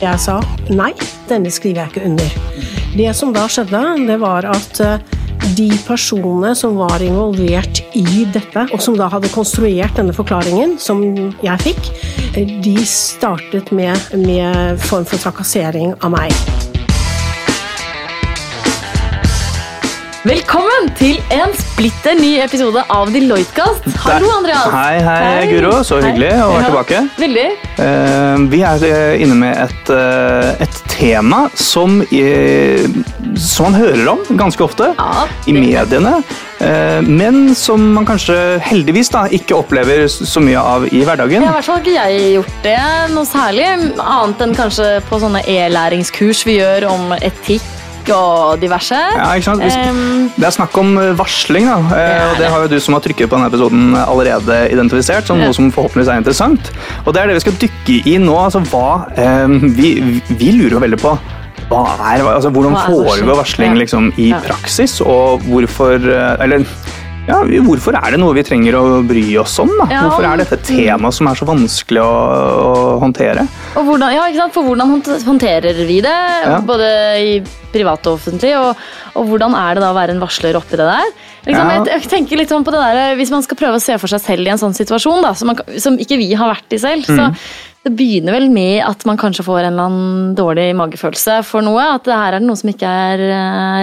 Jeg sa nei, denne skriver jeg ikke under. Det som da skjedde, det var at eh, de personene som var involvert i dette, og som da hadde konstruert denne forklaringen som jeg fikk, eh, de startet med, med form for trakassering av meg. Velkommen til en splitter ny episode av Deloitte-kast. Hallo, Andreas. Hei, hei, Guro. Så hyggelig å være tilbake. Veldig. Eh, vi er eh, inne med et, eh, et tema som, som man hører om ganske ofte Ja, i mediene, men som man kanskje heldigvis da, ikke opplever så mye av i hverdagen. Ja, I hvert fall har ikke jeg gjort det noe særlig, annet enn kanskje på sånne e-læringskurs vi gjør om etikk og diverse. Ja, ikke sant? Det er snakk om eh, varsling, da. eh, og det har jo du som har trykket på denne episoden allerede identifisert som noe som forhåpentligvis er interessant. Og det er det vi skal dykke i nå. altså hva eh, vi, vi lurer jo veldig på hva er, altså, hvordan er foregår varsling? liksom, i praksis, og hvorfor eh, Eller ja, hvorfor er det noe vi trenger å bry oss om? da? Ja, Hvorfor er dette et tema som er så vanskelig å, å håndtere? Og hvordan, ja, ikke sant? For hvordan håndterer vi det, Ja. både i privat og offentlig? Og, og hvordan er det da å være en varsler oppi det der? Liksom, Ja. jeg, jeg tenker litt sånn på det der, Hvis man skal prøve å se for seg selv i en sånn situasjon, da, som, man, som ikke vi har vært i selv, Mm. så det begynner vel med at man kanskje får en eller annen dårlig magefølelse for noe. At det her er det noe som ikke er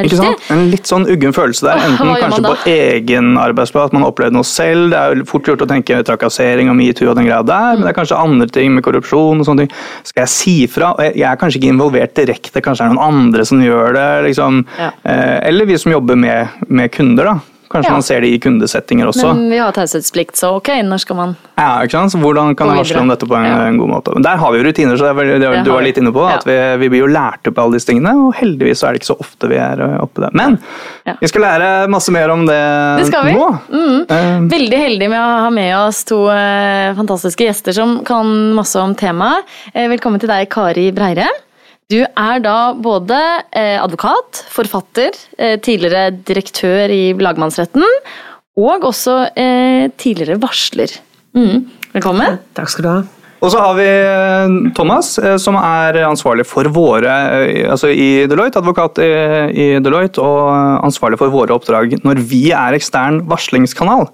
riktig. Ikke sant? En litt sånn uggen følelse der. Enten kanskje på egen arbeidsplass, at man opplevd noe selv. Det er jo fort gjort å tenke trakassering og metoo og den greia der, men det er kanskje andre ting med korrupsjon og sånne ting. Skal jeg si fra? Jeg jeg er kanskje ikke involvert direkte, kanskje det er noen andre som gjør det. liksom. Ja. Eh, Eller vi som jobber med, med kunder, da. Kanskje Ja. man ser det i kundesettinger også. Men vi har taushetsplikt, så ok, når skal man Ja, ikke sant? Så Hvordan kan jeg varsle om dette på en, Ja. en god måte? Men Der har vi jo rutiner, så det er det, Det du var litt inne på. At vi, vi blir jo lært opp alle disse tingene, og heldigvis så er det ikke så ofte vi er eh, oppe der. Men vi skal lære masse mer om det, Det skal vi. nå. Mm. Veldig heldig med å ha med oss to eh, fantastiske gjester som kan masse om temaet. Eh, velkommen til deg, Kari Breire. Du er da både eh, advokat, forfatter, eh, tidligere direktør i lagmannsretten, og også eh, tidligere varsler. Mm. Velkommen. Takk skal du ha. Og så har vi Thomas, som er ansvarlig for våre Altså i Deloitte, advokat i, i Deloitte, og ansvarlig for våre oppdrag når vi er ekstern varslingskanal.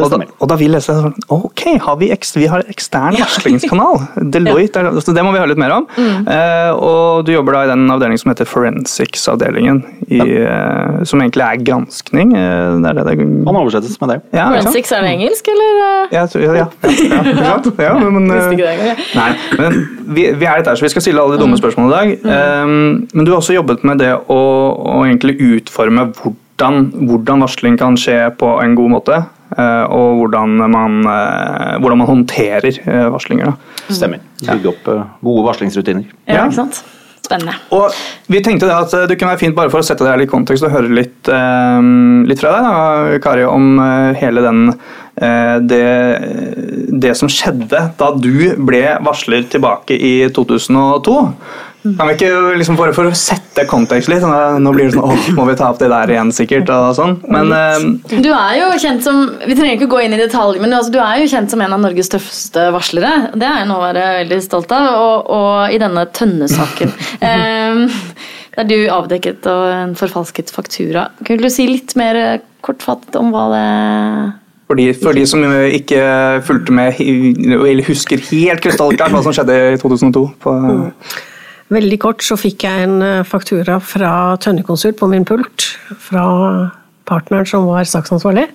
Og da, og da vil jeg se sånn Ok, har vi, ekst, vi har ekstern varslingskanal. Deloitte, er, så det må vi høre litt mer om. Eh, og du jobber da i den avdelingen som heter Forensics-avdelingen. i, eh, som egentlig er granskning. Uh, det er det det Kan oversettes med det. ja. Forensics, er det engelsk, eller? Ja, ja, ja, ja, ja, men, eh. Nei, men vi, vi er litt der, så vi skal stille alle de dumme spørsmålene i dag. Um, men du har også jobbet med det å, å egentlig utforme hvordan, hvordan varsling kan skje på en god måte. Eh, og hvordan man, eh, hvordan man håndterer eh, varslinger. Da. Stemmer. Bygge opp gode varslingsrutiner. Ja, ikke sant? Spennende. Og vi tenkte det at det kunne være fint bare for å sette det her litt i kontekst og høre litt, litt fra deg, da, Kari, om hele den eh, det, det som skjedde da du ble varsler tilbake i 2002. Kan vi ikke liksom bare for å sette kontekst litt sånn, Nå blir det sånn åh, må vi ta opp det der igjen, sikkert. og sånn. Men uh, Du er jo kjent som Vi trenger ikke gå inn i detalj, men du, altså, du er jo kjent som en av Norges tøffeste varslere. Det er jeg nå å være veldig stolt av. Og, og i denne Tønne-saken eh, der du avdekket en forfalsket faktura. Kunne du si litt mer kortfattet om hva det for de, for de som ikke fulgte med eller husker helt krystallklart hva som skjedde i 2002 på, Veldig kort så fikk jeg en eh, faktura fra Tønnekonsult på min pult. Fra partneren som var saksansvarlig.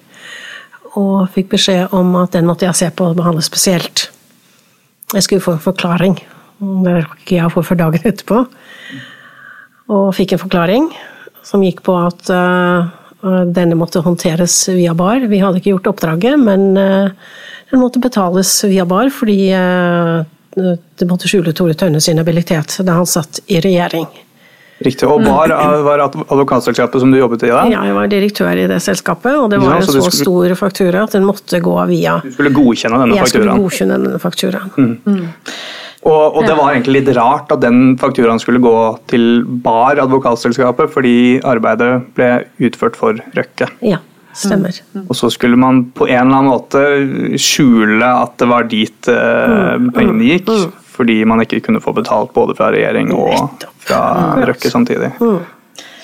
Og fikk beskjed om at den måtte jeg se på og behandle spesielt. Jeg skulle få en forklaring. Det rakk ikke jeg å få før dagen etterpå. Og fikk en forklaring som gikk på at uh, denne måtte håndteres via bar. Vi hadde ikke gjort oppdraget, men uh, den måtte betales via bar fordi eh, det måtte skjule Tore Tønne sin habilitet da han satt i regjering. Riktig. Og var, var advokatselskapet som du jobbet i da? Ja, jeg var direktør i det selskapet, og det var en så en så skulle- stor faktura at den måtte gå via Du skulle godkjenne denne Jeg skulle godkjenne denne fakturaen. Og, og det var egentlig litt rart at den fakturaen skulle gå til Bar advokatselskapet, fordi arbeidet ble utført for Røkke. Ja, stemmer. Og så skulle man på en eller annen måte skjule at det var dit eh, pengene gikk. fordi man ikke kunne få betalt både fra regjering og fra Røkke samtidig.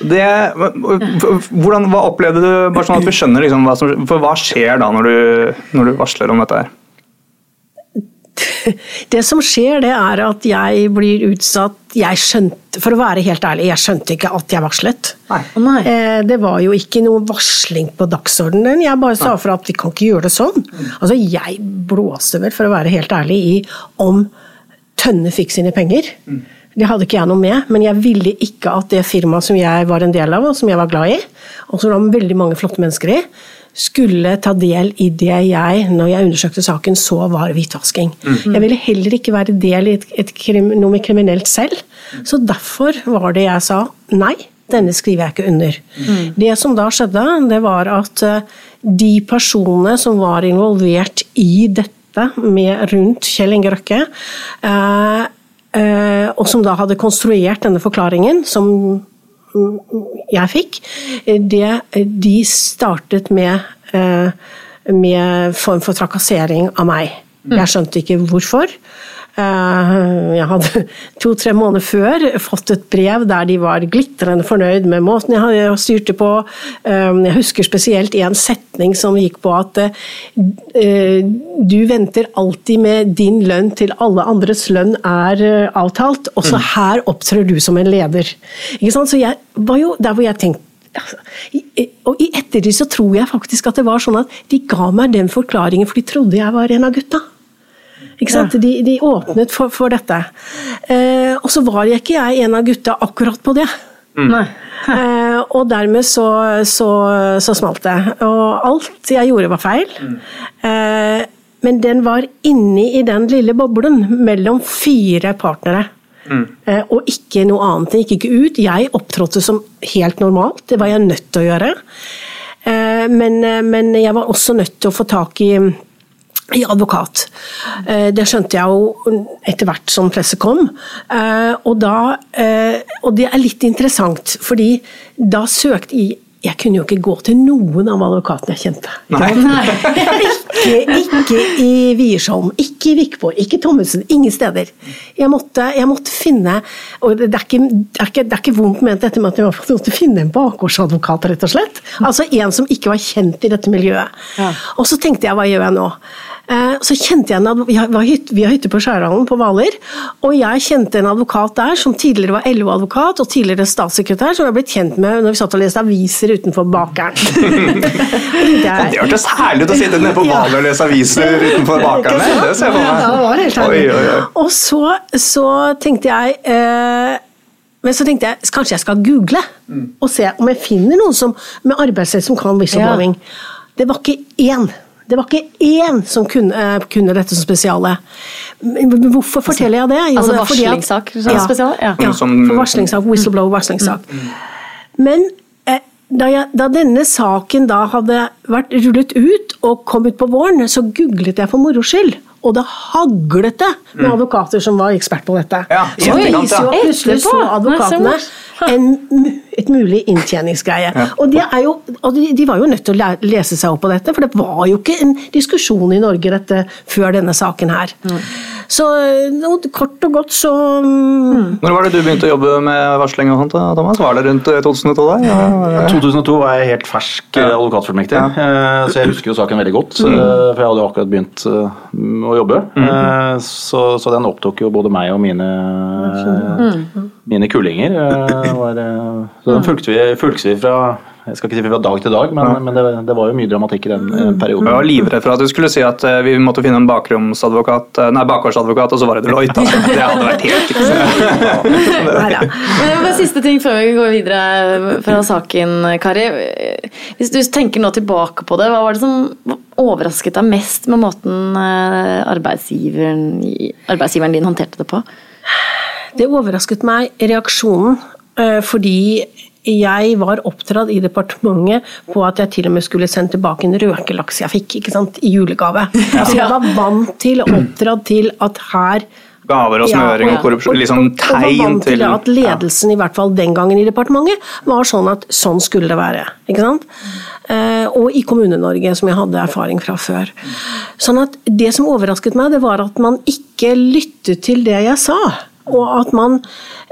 Det, hvordan, hva opplevde du, bare sånn at vi skjønner liksom hva som For hva skjer da når du, når du varsler om dette her? Det som skjer, det er at jeg blir utsatt jeg skjønte, For å være helt ærlig, jeg skjønte ikke at jeg varslet. Nei. nei. Eh, Det var jo ikke noe varsling på dagsordenen. Jeg bare sa fra at vi kan ikke gjøre det sånn. Altså, jeg blåste vel, for å være helt ærlig, i om Tønne fikk sine penger. Det hadde ikke jeg noe med, men jeg ville ikke at det firmaet som jeg var en del av, og som jeg var glad i, og som det var veldig mange flotte mennesker i, skulle ta del i det jeg, når jeg undersøkte saken, så var hvitvasking. Jeg ville heller ikke være del i et, et krim, noe kriminelt selv. Så derfor var det jeg sa nei, denne skriver jeg ikke under. Det som da skjedde, det var at eh, de personene som var involvert i dette med rundt Kjell Inge Røkke, eh, eh, og som da hadde konstruert denne forklaringen, som jeg fikk, det, de startet med, eh, med form for trakassering av meg. Jeg skjønte ikke hvorfor. Eh, Jeg hadde to-tre måneder før fått et brev der de var glitrende fornøyd med måten jeg styrte på. Eh, Jeg husker spesielt en setning som gikk på at eh, du venter alltid med din lønn til alle andres lønn er avtalt, og så her opptrer du som en leder. Ikke sant? Så jeg var jo der hvor jeg tenkte altså, og I ettertid så tror jeg faktisk at det var sånn at de ga meg den forklaringen for de trodde jeg var en av gutta. Ikke sant? De, de åpnet for, for dette. Eh, og så var jeg ikke jeg en av gutta akkurat på det. Mm. Eh, og dermed så, så, så smalt det. Og alt jeg gjorde var feil. Eh, men den var inni i den lille boblen mellom fire partnere. Mm. og ikke noe annet. Den gikk ikke ut. Jeg opptrådte som helt normalt. Det var jeg nødt til å gjøre. Eh, men, eh, men jeg var også nødt til å få tak i i advokat. Eh, Det skjønte jeg jo etter hvert som presset kom. Eh, Og, da, eh, og det er litt interessant, fordi da søkte jeg kunne jo ikke gå til noen av advokatene jeg kjente. Ikke, ikke i Wiersholm, ikke i Vikborg, ikke Thommessen, ingen steder. Jeg måtte, jeg måtte finne og det er, ikke, det, er ikke, det er ikke vondt ment dette med at jeg måtte finne en bakgårdsadvokat, rett og slett. Altså en som ikke var kjent i dette miljøet. Ja. Og så tenkte jeg, hva gjør jeg nå? Eh, Så kjente jeg en advokat Vi har, hytte, har på Skjærhallen på Hvaler, og jeg kjente en advokat der som tidligere var LO-advokat og tidligere statssekretær, som jeg ble kjent med når vi satt og leste aviser utenfor bakeren. det hørtes herlig ut å sitte nede på Hvaler og lese aviser utenfor bakeren! Det ser jeg for Ja, det var helt herlig. oi, oi. Og så, så tenkte jeg eh, Men så tenkte jeg kanskje jeg skal google og se om jeg finner noen som, med arbeidsrett som kan whistleblowing. Det var ikke én. Det var ikke én som kunne, eh, kunne dette som spesiale. Hvorfor forteller jeg det? Jo, Altså er varslingssak som? Ja. Ja, for varslingssak, whistleblower-varslingssak. Men eh, da, jeg, da denne saken da hadde vært rullet ut og kommet på våren, så googlet jeg for moro skyld. Og det haglet det med advokater som var ekspert på dette. Ja, så viser jo plutselig så advokatene en, et mulig inntjeningsgreie. Og, de, er jo, og de, de var jo nødt til å lese seg opp på dette, for det var jo ikke en diskusjon i Norge dette før denne saken her. Så og kort og godt så mm, Når var det du begynte å jobbe med varsling og sånt, Thomas? Var det rundt eh, 2002? da? Ja, ja. 2002 var jeg helt fersk ja. advokatfullmektig, ja. så jeg husker jo saken veldig godt. Mm. For jeg hadde jo akkurat begynt eh, å jobbe. Mm. Så, så den opptok jo både meg og mine, mine kullinger. eh, Var, eh, så den fulgte vi, fulgte vi fra jeg skal ikke si fra dag til dag, men, men det, det var jo mye dramatikk i den eh, perioden. Jeg var livredd for at du skulle si at vi måtte finne en bakromsadvokat, nei, bakgårdsadvokat, og så var det Deloitte. Altså. Det hadde vært helt ja. Men bare siste ting før vi går videre fra saken, Kari. Hvis du tenker nå tilbake på det, hva var det som overrasket deg mest med måten arbeidsgiveren, arbeidsgiveren din håndterte det på? Det overrasket meg reaksjonen, eh, fordi jeg var oppdratt i departementet på at jeg til og med skulle sende tilbake en røkelaks jeg fikk ikke sant, i julegave. Altså jeg var vant til og oppdratt til at her Gaver og smøring Ja, og korrupsjon. Liksom tegn og var vant til til at ledelsen, i hvert fall den gangen i departementet, var sånn at sånn skulle det være. Ikke sant? eh, og i Kommune-Norge, som jeg hadde erfaring fra før. Sånn at Det som overrasket meg, det var at man ikke lyttet til det jeg sa. Og at man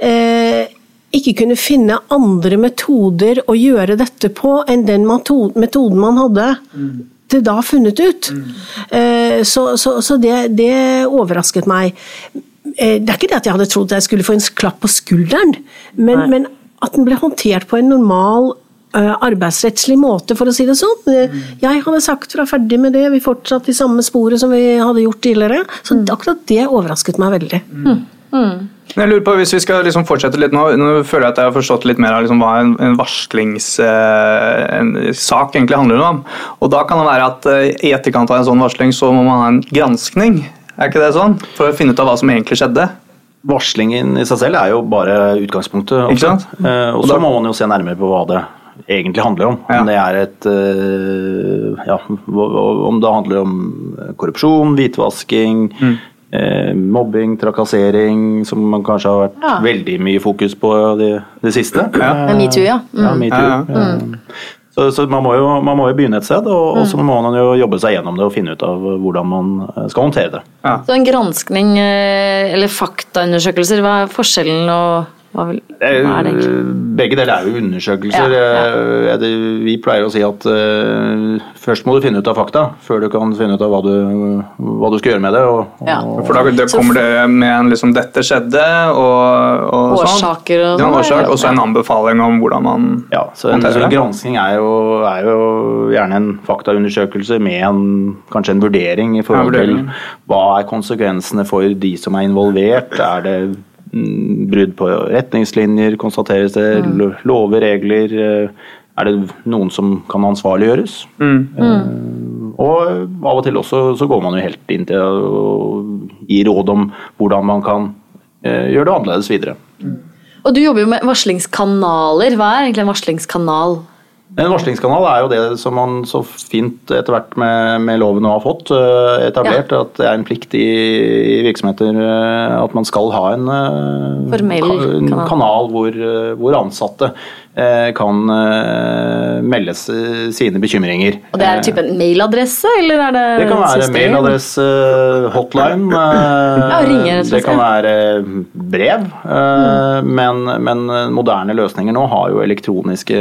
eh, ikke kunne finne andre metoder å gjøre dette på enn den metoden man hadde til da funnet ut. Eh, så, så, så det, det, overrasket meg. Eh, det er ikke det at jeg hadde trodd jeg skulle få en klapp på skulderen, men, men at den ble håndtert på en normal eh, arbeidsrettslig måte, for å si det sånn. Jeg hadde sagt fra ferdig med det, vi fortsatte i samme sporet som vi hadde gjort tidligere. Så akkurat det overrasket meg veldig. Mm. Mm. Jeg lurer på, Hvis vi skal liksom fortsette litt nå, nå føler jeg at jeg har forstått litt mer av liksom hva en, en varslingssak eh, egentlig handler om. Og Da kan det være at eh, i etterkant av en sånn varsling så må man ha en granskning. Er ikke det sånn? For å finne ut av hva som egentlig skjedde. Varslingen i seg selv er jo bare utgangspunktet. Ikke sant? Eh, og så må man jo se nærmere på hva det egentlig handler om. Om det er et eh, ja, om det handler om korrupsjon, hvitvasking, mm. Eh, mobbing, trakassering, som man kanskje har vært ja. veldig mye fokus på det, det siste. Ja. Eh, Metoo, ja. Mm. ja, me ja mm. Så, så man, må jo, man, må jo, begynne et sted, og, mm. så må man jo jobbe seg gjennom det og finne ut av hvordan man eh, skal håndtere det. Så en granskning eller faktaundersøkelser, hva er forskjellen? og hva, vil, hva er det egentlig? Begge deler er jo undersøkelser. Ja, ja. Eh, vi pleier å si at uh, først må du finne ut av fakta, før du kan finne ut av hva du, hva du skal gjøre med det. Og, ja. og, For da det kommer det med en liksom 'dette skjedde' og, og Årsaker og sånn. Årsak, og så en anbefaling om hvordan man Ja, så en, så en gransking er jo, er jo, gjerne en faktaundersøkelse med en, kanskje en vurdering i forhold til hva er konsekvensene for de som er involvert. Er det brudd på retningslinjer, konstateres det, mm. lover, regler. Eh, er det noen som kan ansvarliggjøres? Mm. Mm. Og av og til også så går man jo helt inn til å gi råd om hvordan man kan eh, gjøre det annerledes videre. Mm. Og Du jobber jo med varslingskanaler. Hva er egentlig en varslingskanal? En varslingskanal er jo det som man så fint etter hvert med, med loven har fått eh, etablert. Ja. At det er en plikt i, i, virksomheter eh, at man skal ha en, eh, en kanal, kanal hvor, hvor, ansatte kan eh, melde sine bekymringer. Og Det er type en mailadresse, eller er det Det kan være system? mailadresse, hotline. ja, ringer, det kan være brev. Mm. Men, men, moderne løsninger nå har jo elektroniske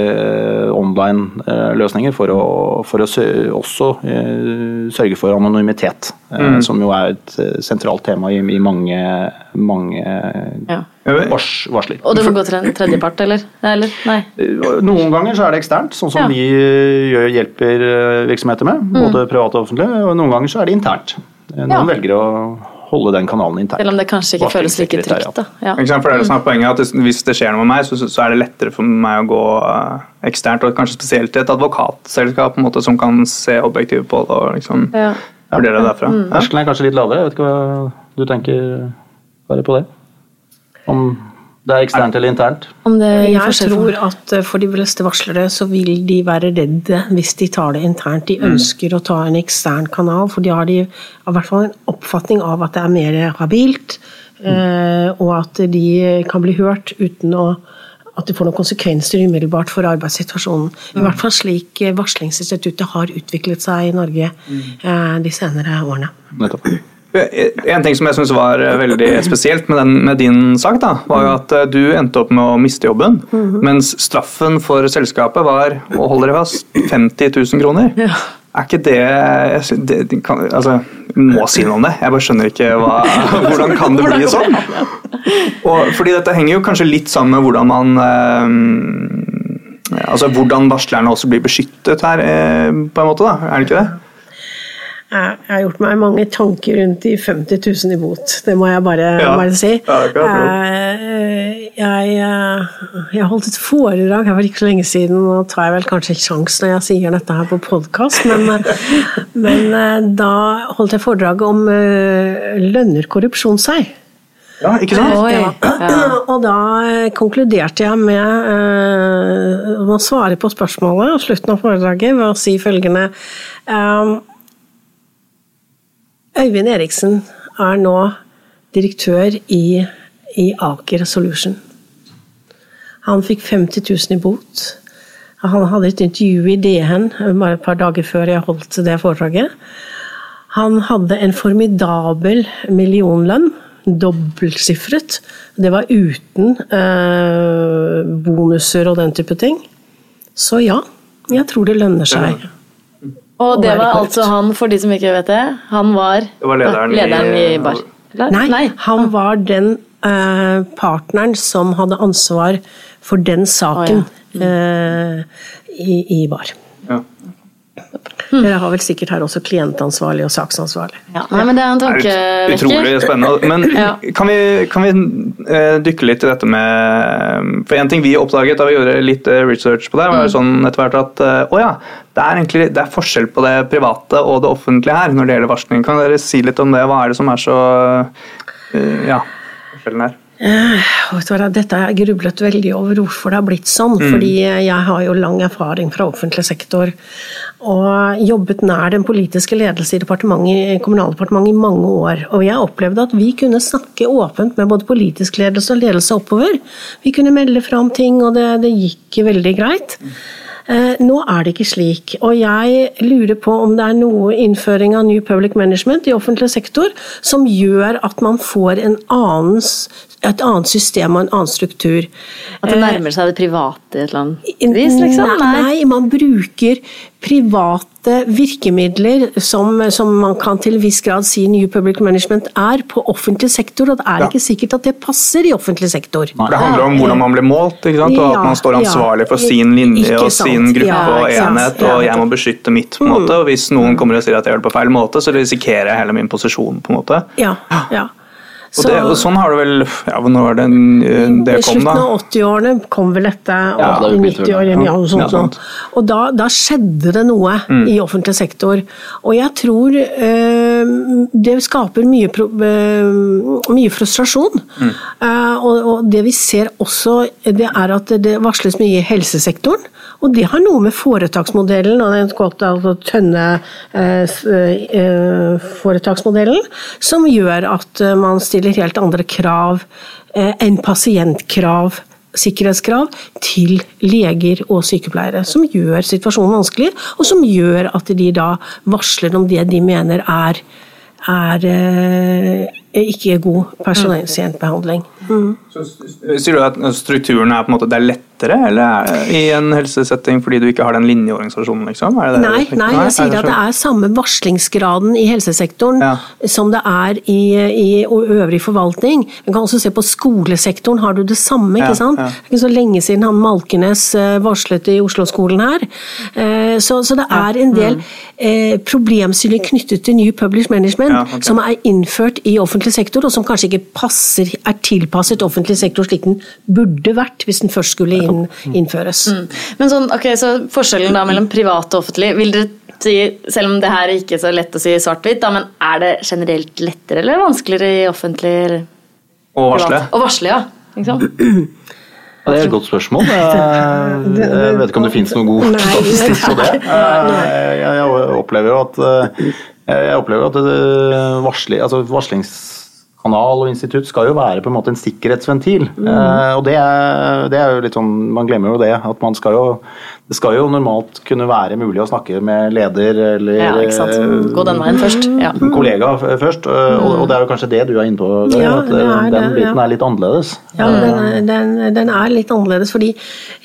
online løsninger for å, for å også sørge for anonymitet. Mm. Som jo er et sentralt tema i, i mange, mange ja vars, varsler. Og det må gå til en tredjepart, eller? eller? Nei. Noen ganger så er det eksternt, sånn som ja. vi gjør, hjelper eh, virksomheter med. Mm. Både private og offentlige. Og noen ganger så er det internt. Noen ja. velger å holde den kanalen internt. Selv om det kanskje ikke føles like trygt. Da. Ja. For det er det som er poenget, at Hvis det skjer noe med meg, så, så er det lettere for meg å gå uh, eksternt. Og kanskje spesielt til et advokatselskap på en måte, som kan se objektivt på det og liksom ja. Vurdere det derfra. Mm. Terskelen er kanskje litt lavere. Jeg vet ikke hva du tenker bare på det? Om det er eksternt eller internt? jeg tror at eh, for de fleste varslere så vil de være redde hvis de tar det internt. De mm. ønsker å ta en ekstern kanal, for de har de, i hvert fall en oppfatning av at det er mer habilt, mm. og at de kan bli hørt uten å at det får noen konsekvenser umiddelbart for arbeidssituasjonen. I mm. hvert fall slik eh, varslingsinstituttet har utviklet seg i Norge de senere årene. Nettopp. En ting som jeg synes var eh, veldig spesielt med, den, med, din sak, da, var at eh, du endte opp med å miste jobben. Mm -hmm. Mens straffen for selskapet var og hold dere fast 50 000 kroner. Ja. Er ikke det, det, det kan, altså, må si noe om det. Jeg bare skjønner ikke hva, hvordan kan det bli sånn. Og, fordi dette henger jo kanskje litt sammen med hvordan man eh, altså Hvordan varslerne også blir beskyttet her, eh, på en måte. da, Er det ikke det? Jeg har gjort meg mange tanker rundt de 50 000 i bot, det må jeg bare, ja. bare si. Ja, eh, jeg, eh, jeg, holdt et foredrag her for ikke så lenge siden, nå tar jeg vel kanskje ikke sjans når jeg sier dette her på podkast, men, eh, men, da holdt jeg foredraget om lønner korrupsjon seg? Ja, ikke sant? Oi, ja. Og da konkluderte jeg med å svare på spørsmålet og slutten av foredraget ved å si følgende Øyvind Eriksen er nå direktør i, i Aker Solution. Han fikk 50 000 i bot. Han hadde et intervju i DN bare et par dager før jeg holdt det foredraget. Han hadde en formidabel millionlønn, dobbeltsifret. Det var uten eh, bonuser og den type ting. Så ja, jeg tror det lønner seg. Og det var altså han, for de som ikke vet det, han var, Det var lederen i- lederen i bar. Nei, Nei, han var den uh, partneren som hadde ansvar for den saken eh, i, i bar. Ja. Dere har vel sikkert her også klientansvarlig og saksansvarlig. Ja, nei, men det er en tanke, er ut- utrolig spennende. Men Ja. kan vi, kan vi eh, dykke litt i dette med For en ting vi oppdaget da vi gjorde litt eh, research på det, var jo sånn etter hvert at eh, å ja, det er egentlig det er forskjell på det private og det offentlige her når det gjelder varsling. Kan dere si litt om det? Hva er det som er så Ja, forskjellen her? Eh, Dette har jeg grublet veldig over hvorfor det har blitt sånn. Fordi jeg har jo lang erfaring fra offentlig sektor. Og jobbet nær den politiske ledelse i departementet, Kommunaldepartementet i mange år. Og jeg opplevde at vi kunne snakke åpent med både politisk ledelse og ledelse oppover. Vi kunne melde fram ting, og det, det gikk veldig greit. Eh, Nå er det ikke slik, og jeg lurer på om det er noe innføring av New Public Management i offentlig sektor som gjør at man får en annen, et annet system og en annen struktur. At det nærmer seg det private et eller annet vis, liksom? Nei, nei, man bruker private virkemidler som, som man kan til en viss grad si New Public Management er på offentlig sektor, og det er Ja. ikke sikkert at det passer i offentlig sektor. Nei, det handler om hvordan man blir målt, ikke sant? og Ja, at man står ansvarlig for sin linje og sin gruppe Ja, og enhet, og jeg må beskytte mitt. på en måte, og Hvis noen kommer og sier at jeg gjør det på feil måte, så risikerer jeg hele min posisjon. på en måte. Ja, ja. Og, det, og sånn har det vel ja, Når var det eh, det I kom, da? slutten av 80-årene kom vel dette, og Ja, det i 90-årene, ja, sånn, sant. Og da, da skjedde det noe Mm. i offentlig sektor. Og jeg tror eh, det skaper mye, pro, eh, mye frustrasjon. Mm. Eh, og, og det vi ser også, det er at det varsles mye i helsesektoren. Og det har noe med foretaksmodellen og den altså, Tønne-foretaksmodellen, som gjør at eh, man stiller helt andre krav eh, enn pasientkrav sikkerhetskrav til leger og sykepleiere, som gjør situasjonen vanskelig, og som gjør at de da varsler om det de mener er, er ikke god pasientbehandling. Mm. Sier du at strukturen er på en måte det er lettere eller er, i en helsesetting fordi du ikke har den linjeorganisasjonen? liksom? Det det Nei, nei, jeg sier at det er samme varslingsgraden i helsesektoren Ja. som det er i, i øvrig forvaltning. Man kan også se på skolesektoren, har du det samme, ikke sant? ja. Det er ikke så lenge siden han Malkenes eh, varslet i Oslo-skolen her. Eh, Så, så det er en del eh, problemstillinger knyttet til New Publish Management Ja, ok. som er innført i offentlig sektor, og som kanskje ikke passer, er tilpasset offentlig sektor slik den burde vært hvis den først skulle inn, innføres. Men sånn, ok, så forskjellen da mellom privat og offentlig, vil dere si, selv om det her er ikke så lett å si svart-hvitt, men er det generelt lettere eller vanskeligere i offentlig eller Og varsle. Å varsle, ja. Liksom. Ja, det er et godt spørsmål. Eh, Jeg vet ikke om det finnes noen god statistikk på det. Eh, Jeg jeg opplever jo at eh, jeg opplever at varsling, altså varslingskanal og institutt skal jo være på en måte en sikkerhetsventil. Eh, Og det er, det er jo litt sånn, Man glemmer jo det. at man skal jo, Det skal jo normalt kunne være mulig å snakke med leder eller Ja, ikke sant. Gå den veien først. Ja. kollega f- først. Og, og det er jo kanskje det du er inne på. det, Ja, at er den det, biten ja. er litt annerledes. Ja, den, er- den, den er litt annerledes, fordi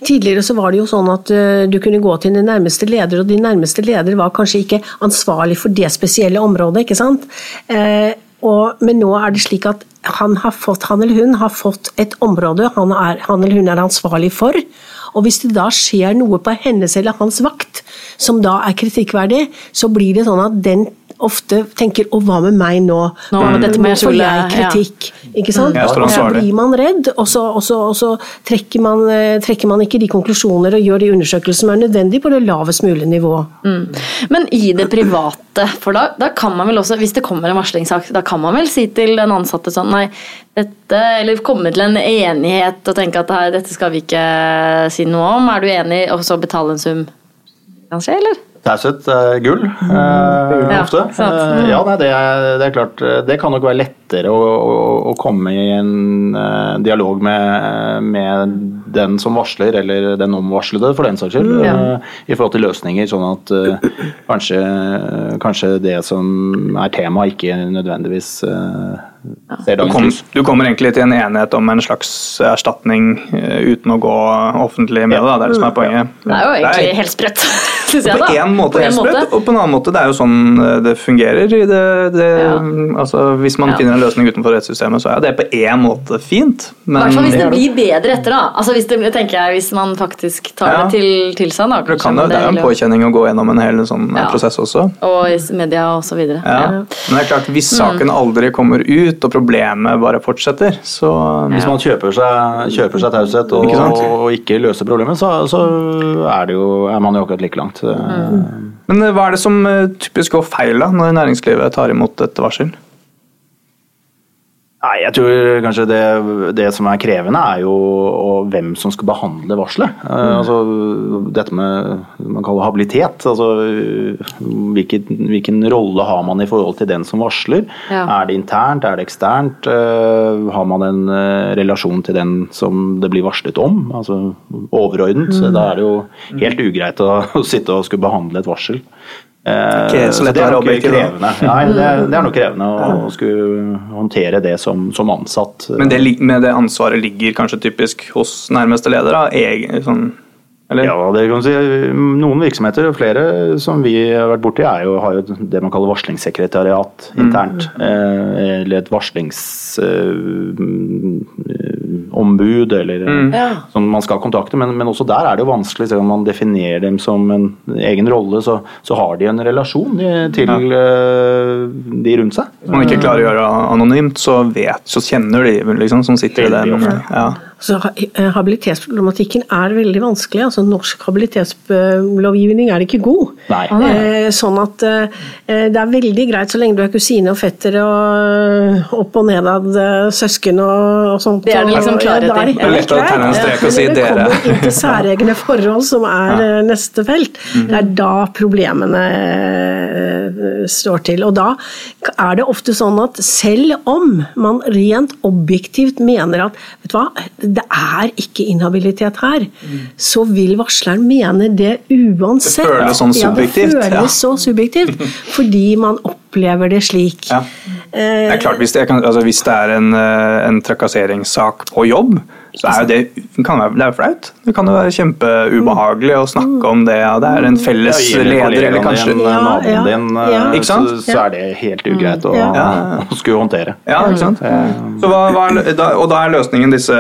tidligere så var det jo sånn at eh, du kunne gå til din nærmeste leder, og din nærmeste leder var kanskje ikke ansvarlig for det spesielle området, ikke sant? Eh, og, men nå er det slik at han, fått, han eller hun har fått et område han, er, han eller hun er ansvarlig for. Og hvis det da skjer noe på hennes eller hans vakt som da er kritikkverdig, så blir det sånn at den ofte tenker 'å, hva med meg nå?' Nå, dette må jeg får jeg ja. kritikk. Ikke sant? Ja, Og så blir man redd, og så, og så, og så trekker, man, eh, trekker man ikke de konklusjoner og gjør de undersøkelser som er nødvendig på det lavest mulige nivå. Men i det private, for da, da kan man vel også, hvis det kommer en varslingssak, da kan man vel si til den ansatte sånn nei, dette, eller komme til en enighet og tenke at dette skal vi ikke si noe om. Er du enig, og så betale en sum? kanskje, eller? Taushet er gull, uh, Ja, ofte. Eh, ja, nei, det, er, det er klart. eh, Det kan nok være lettere å, å, å komme i en uh, dialog med, med den som varsler, eller den omvarslede, for den saks skyld. Ja. uh, I forhold til løsninger, sånn at eh, kanskje, kanskje det som er tema, ikke nødvendigvis eh, ser Du, dagens kom, lys. du kommer egentlig til en enighet om en slags erstatning eh, uten å gå offentlig med det. da. Det er det som er poenget. Det er jo egentlig helt sprøtt, syns jeg. på da. en måte helt sprøtt, og på en annen måte det er jo sånn eh, det fungerer. Det, det, Ja. altså, hvis man Ja. finner en løsning utenfor rettssystemet, så er det på en måte fint. I Men hvert fall hvis det blir bedre etter, da. Altså hvis, det, tenker jeg, hvis man faktisk tar Ja. det til, til seg. Da, det, kan, jo- det er jo en påkjenning å gå gjennom en hel sånn Ja. prosess også. Og i media og så videre. Ja. Men det er klart, hvis saken aldri kommer ut, og problemet bare fortsetter, så Hvis man kjøper seg, kjøper seg taushet og, Ikke og ikke løser problemet, så, så er, det jo, er man jo akkurat like langt. Men eh, hva er det som eh, typisk går feil da, når næringslivet tar imot et varsel? Nei, jeg tror kanskje det, det som er krevende, er jo hvem som skal behandle varselet. Mm. altså, dette med man kaller habilitet. Altså, hvilken, hvilken rolle har man i forhold til den som varsler? Ja. Er det internt, er det eksternt? Eh, har man en eh, relasjon til den som det blir varslet om? Altså overordnet. Så Da er det jo helt ugreit å, å sitte og skulle behandle et varsel. Eh, så det er være nok krevende. Nei, det, er- det er nok krevende å, å skulle håndtere det som, som ansatt. Men det, med det ansvaret ligger kanskje typisk hos nærmeste leder? sånn, eller? Ja, det kan du si. Noen virksomheter, og flere som vi har vært borti, er jo, har jo det man kaller varslingssekretariat internt. Mm. eller et varslingsombud, eller mm. som man skal kontakte. Men, men også der er det jo vanskelig, selv om man definerer dem som en egen rolle, så, så har de en relasjon til ja. de rundt seg. Hvis man ikke klarer å gjøre det anonymt, så, vet, så kjenner de liksom, som sitter i den. Ja. Så eh, Habilitetsproblematikken er veldig vanskelig. altså Norsk habilitetslovgivning er ikke god. Nei. Eh, Sånn at eh, det er veldig greit så lenge du er kusine og fetter og opp og nedad eh, søsken og, og sånt. Det er det liksom Og- klarhet i. da er Det er lett å tegne en strek og si dere. det dere. kommer inn til særegne forhold, som er ja. neste felt, Mm. det er da problemene eh, står til. Og da er det ofte sånn at selv om man rent objektivt mener at vet du hva, det er ikke inhabilitet her, så vil varsleren mene det uansett. Det føles sånn subjektivt, Ja, det føles så subjektivt, fordi man opplever det slik. Ja. Det er klart, Hvis det, kan, altså, hvis det er en, eh, en trakasseringssak på jobb, så er jo det kan være, det er flaut. Det kan jo være kjempeubehagelig å snakke om det. Ja, det er en felles Ja, leder, eller kanskje din, naboen din, ja. eh, Ikke sant? Så, så er det helt ugreit å, å skulle håndtere. Ja, ikke sant? Så hva, hva er, da, og da er løsningen disse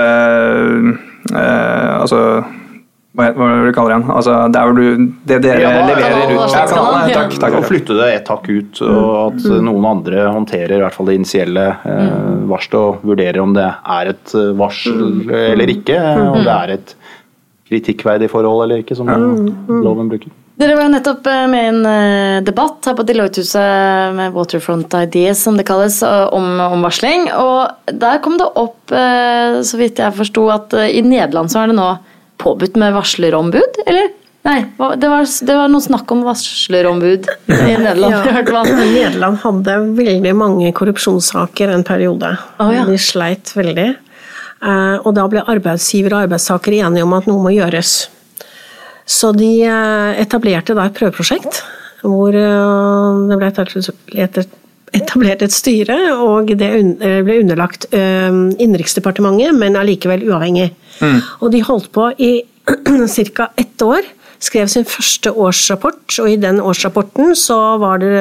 eh, Altså hva hva er det du kaller det igjen? Altså, der hvor du, det dere Ja, leverer ut ja, kanalen, Ja. Takk. takk, Å takk. flytte det et hakk ut, og at noen andre håndterer i hvert fall det initielle eh, varselet og vurderer om det er et varsel mm. eller ikke. Om det er et kritikkverdig forhold eller ikke, som loven bruker. Dere var nettopp eh, med i en eh, debatt her på Deloitte-huset med Waterfront Ideas, som det kalles, eh, om, om varsling. Og der kom det opp, eh, så vidt jeg forsto, at eh, i Nederland så er det nå påbudt med varslerombud, eller? Nei, det var, det var noe snakk om varslerombud i Nederland. Ja. Nederland hadde veldig mange korrupsjonssaker en periode. Oh, ja. De sleit veldig. Eh, Og da ble arbeidsgiver og arbeidstaker enige om at noe må gjøres. Så de eh, etablerte da et prøveprosjekt hvor eh, det ble etablert- etablert et styre, og det eh, ble underlagt eh, Innenriksdepartementet, men allikevel uavhengig. Og de holdt på i ca. ett år. Skrev sin første årsrapport, og i den årsrapporten så var det,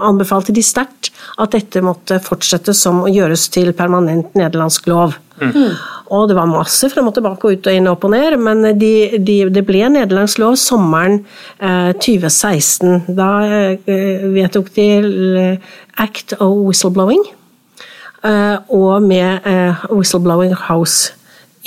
anbefalte de sterkt at dette måtte fortsette som å gjøres til permanent nederlandsk lov. Og det var masse frem og tilbake og ut og inn og opp og ned, men de, de, det ble nederlandsk lov sommeren eh, 2016. Da eh, vedtok de eh, Act of Whistleblowing, eh, og med eh, Whistleblowing House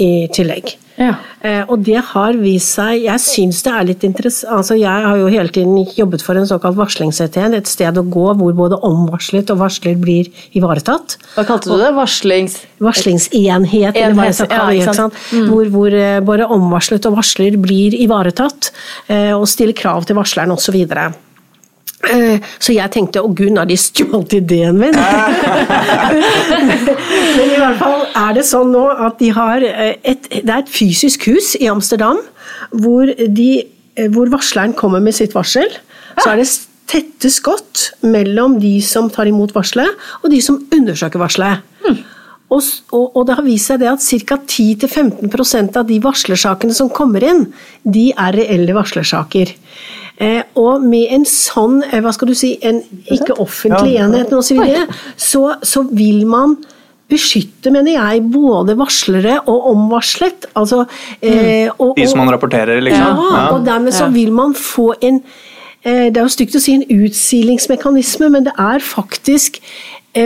i tillegg. Ja. Eh, og det har vist seg Jeg syns det er litt interessant altså Jeg har jo hele tiden jobbet for en såkalt varslingsenhet, et sted å gå hvor både omvarslet og varsler blir ivaretatt. Hva kalte du det? Varslings... Varslingsenhet, eller hva jeg skal kalle det. ikke ikke sant. sant? Hvor, hvor eh, både omvarslet og varsler blir ivaretatt, eh, og stiller krav til varsleren osv. Eh, Så jeg tenkte å gud, har de stjålet ideen min? Men i hvert fall er det sånn nå at de har eh, et, det er et fysisk hus i Amsterdam hvor, de, eh, hvor varsleren kommer med sitt varsel. Så er det tette skott mellom de som tar imot varselet og de som undersøker varselet. Og, og, og det har vist seg det at ca. 10-15% av de varslersakene som kommer inn, de er reelle varslersaker. Eh, og med en sånn, eh, hva skal du si, en ikke offentlig enhet, videre, så, så vil man beskytte, mener jeg, både varslere og omvarslet. Altså, eh, og, De som man rapporterer, liksom. ja, og dermed så vil man få en eh, Det er jo stygt å si en utsilingsmekanisme, men det er faktisk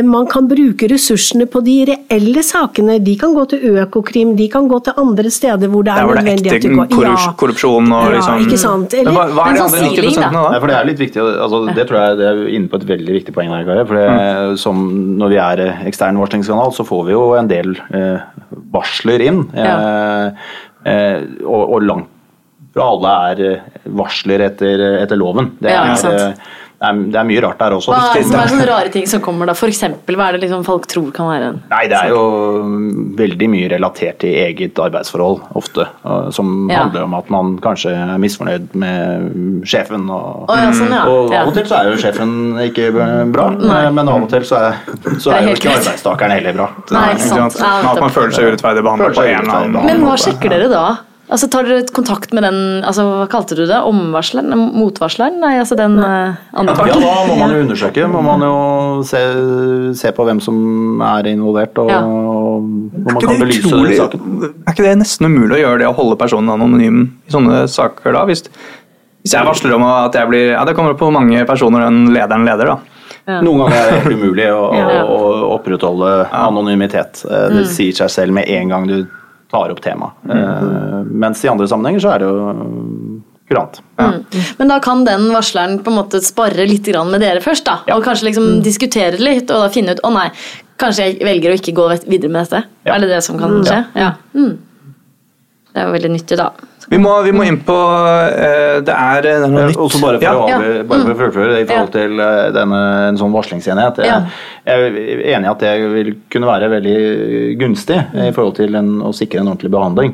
man kan bruke ressursene på de reelle sakene. De kan gå til Økokrim, de kan gå til andre steder hvor det er Der hvor det er nødvendig ekte at de går. korrus- korrupsjon og ja, liksom ikke sant? Men hva, hva er det de andre 90 siling, da. Nei, for Det er litt viktig, altså, det tror jeg det er inne på et veldig viktig poeng. her, Kari, for det, som Når vi er eh, ekstern varslingskanal, så får vi jo en del eh, varsler inn. Eh, eh, og, og langt fra alle er eh, varsler etter, etter loven. Det Ja, er, ikke sant. eh, det, er, det er mye rart der også. Hva er, som er sånne rare ting som kommer da? For eksempel, hva er det liksom folk tror kan være en Nei, det er jo veldig mye relatert til eget arbeidsforhold, ofte. Som Ja. handler om at man kanskje er misfornøyd med sjefen. Og, oh, ja, sånn, ja. og av og til så er jo sjefen ikke bra, men av og til så er, så er er jo ikke klart. arbeidstakeren heller bra. Nei? Men at man føler seg urettferdig behandlet på en eller annen urettferdig Men hva sjekker dere da? Altså Tar dere kontakt med den altså Hva kalte du det? Omvarsleren? Motvarsleren? Nei, altså den eh, andre Ja, da må man jo undersøke. Må man jo se, se på hvem som er involvert, og Ja. hvor man kan belyse utrolig- saken. Er ikke det nesten umulig å gjøre det å holde personen anonym i sånne saker da? Hvis, hvis jeg varsler om at jeg blir Ja, det kommer på mange personer den lederen leder, da. Noen ganger er det helt umulig å, Ja. å, å opprettholde anonymitet. Eh, Mm. Det sier seg selv med en gang du tar opp temaet. Eh, Mens i andre sammenhenger så er det jo mm, kurant. Men da kan den varsleren på en måte spare litt grann med dere først, da. Og kanskje liksom diskutere litt, og da finne ut å nei, kanskje jeg velger å ikke gå videre med dette. Ja. Er det det som kan skje? Ja. Mm. Det er jo veldig nyttig, da. Vi må, vi må inn på uh, Det er, det er noe Eh, nytt. Også bare for Ja. å avgjøre- bare for å fullføre i forhold til eh, denne, en sånn varslingsenhet. Jeg, Ja. jeg er enig i at det vil kunne være veldig gunstig i forhold til en, å sikre en ordentlig behandling.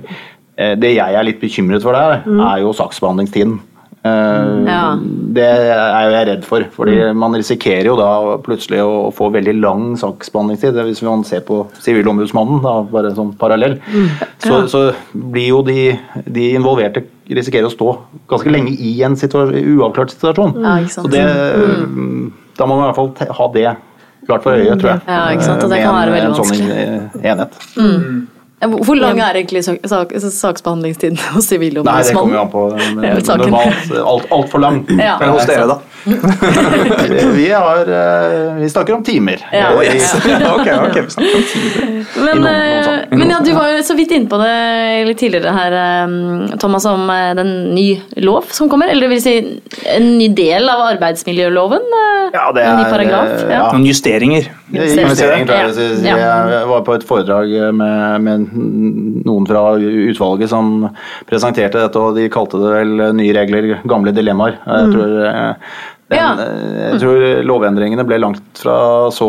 Eh, Det jeg er litt bekymret for der, er jo saksbehandlingstiden. Eh, Ja. Det er jo jeg redd for, fordi man risikerer jo da plutselig å få veldig lang saksbehandlingstid. Hvis man ser på Sivilombudsmannen, da, bare sånn parallell, så, så blir jo de, de involverte risikerer å stå ganske lenge i en situa uavklart situasjon. Ja. Så det, Da må man i hvert fall ha det klart for øyet, tror jeg. Ja, ikke sant, og det Med kan en- være veldig en sånn enhet. Ja, Hvor lang er egentlig sak, sak, saksbehandlingstiden hos Nei, det kommer jo an på. men ja, er. Normalt alt- altfor lang. Ja. Men hos dere, da? Vi, har, eh, vi snakker om timer. Ja. Å, yes. ok, ok, vi snakker om timer. Men, noen- noen eh, men ja, du var jo så vidt inne på det litt tidligere her, eh, Thomas, om den ny lov som kommer. Eller det vil si en ny del av arbeidsmiljøloven? Ja, det en ny er, paragraf? Ja. ja. Noen justeringer. Det er Justering, tror jeg. Jeg var på et foredrag med, med noen fra utvalget som presenterte dette, og de kalte det vel nye regler, gamle dilemmaer. Jeg tror, eh, den, eh, jeg tror lovendringene ble langt fra så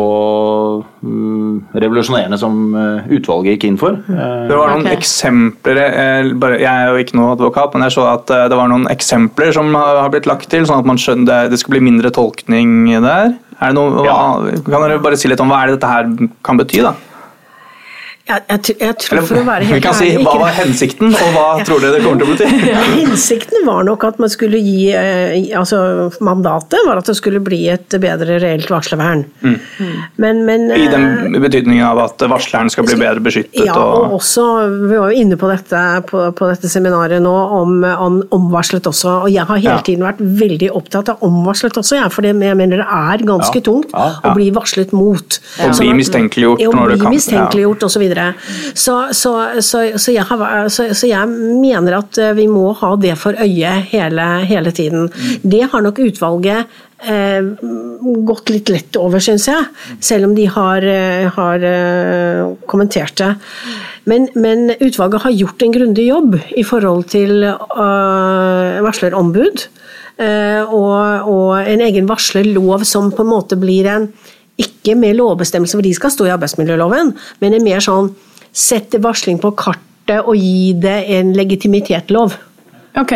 mm, revolusjonerende som eh, utvalget gikk inn for. Eh, Det var noen okay. eksempler Jeg er jo ikke noen advokat, men jeg så at det var noen eksempler som har blitt lagt til, sånn at man skjønner det, skulle skal bli mindre tolkning der. Er det noe, hva, kan dere bare si litt om hva er det dette her kan bety? da? Jeg, jeg, jeg tror for å være vi helt kan si ærlig Hva var hensikten, og hva tror dere det kommer til å bety? Ja, hensikten var nok at man skulle gi eh, altså Mandatet var at det skulle bli et bedre reelt varslervern. Men, men I eh, den betydningen av at varsleren skal bli bedre beskyttet. Ja, og og, også, vi var jo inne på dette på, på dette seminaret nå, om, om omvarslet også. Og jeg har hele Ja. tiden vært veldig opptatt av omvarslet også, jeg, for det, jeg mener det er ganske Ja, tungt ja, å bli varslet mot. Og Sånn bli mistenkeliggjort Ja, når å det bli kan- mistenkeliggjort og så. Så, så, så, jeg har, jeg mener at eh, vi må ha det for øye hele, hele tiden. Det har nok utvalget eh, gått litt lett over, syns jeg. Selv om de har, eh, har kommentert det. Men, men, utvalget har gjort en grundig jobb i forhold til varslerombud. Og, og, en egen varslerlov som på en måte blir en ikke med lovbestemmelse, for de skal stå i arbeidsmiljøloven, men en mer sånn sette varsling på kartet og gi det en legitimitetslov. Ok.